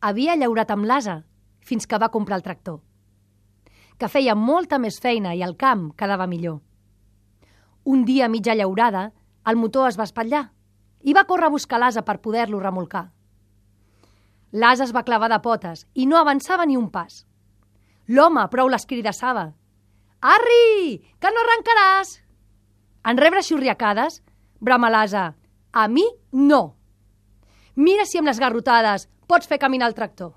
havia llaurat amb l'asa fins que va comprar el tractor, que feia molta més feina i el camp quedava millor. Un dia mitja llaurada, el motor es va espatllar i va córrer a buscar l'asa per poder-lo remolcar. L'asa es va clavar de potes i no avançava ni un pas. L'home prou l'escridassava. Arri, que no arrencaràs! En rebre xurriacades, brama l'asa. A mi, no. Mira si amb les garrotades pots fer caminar el tractor.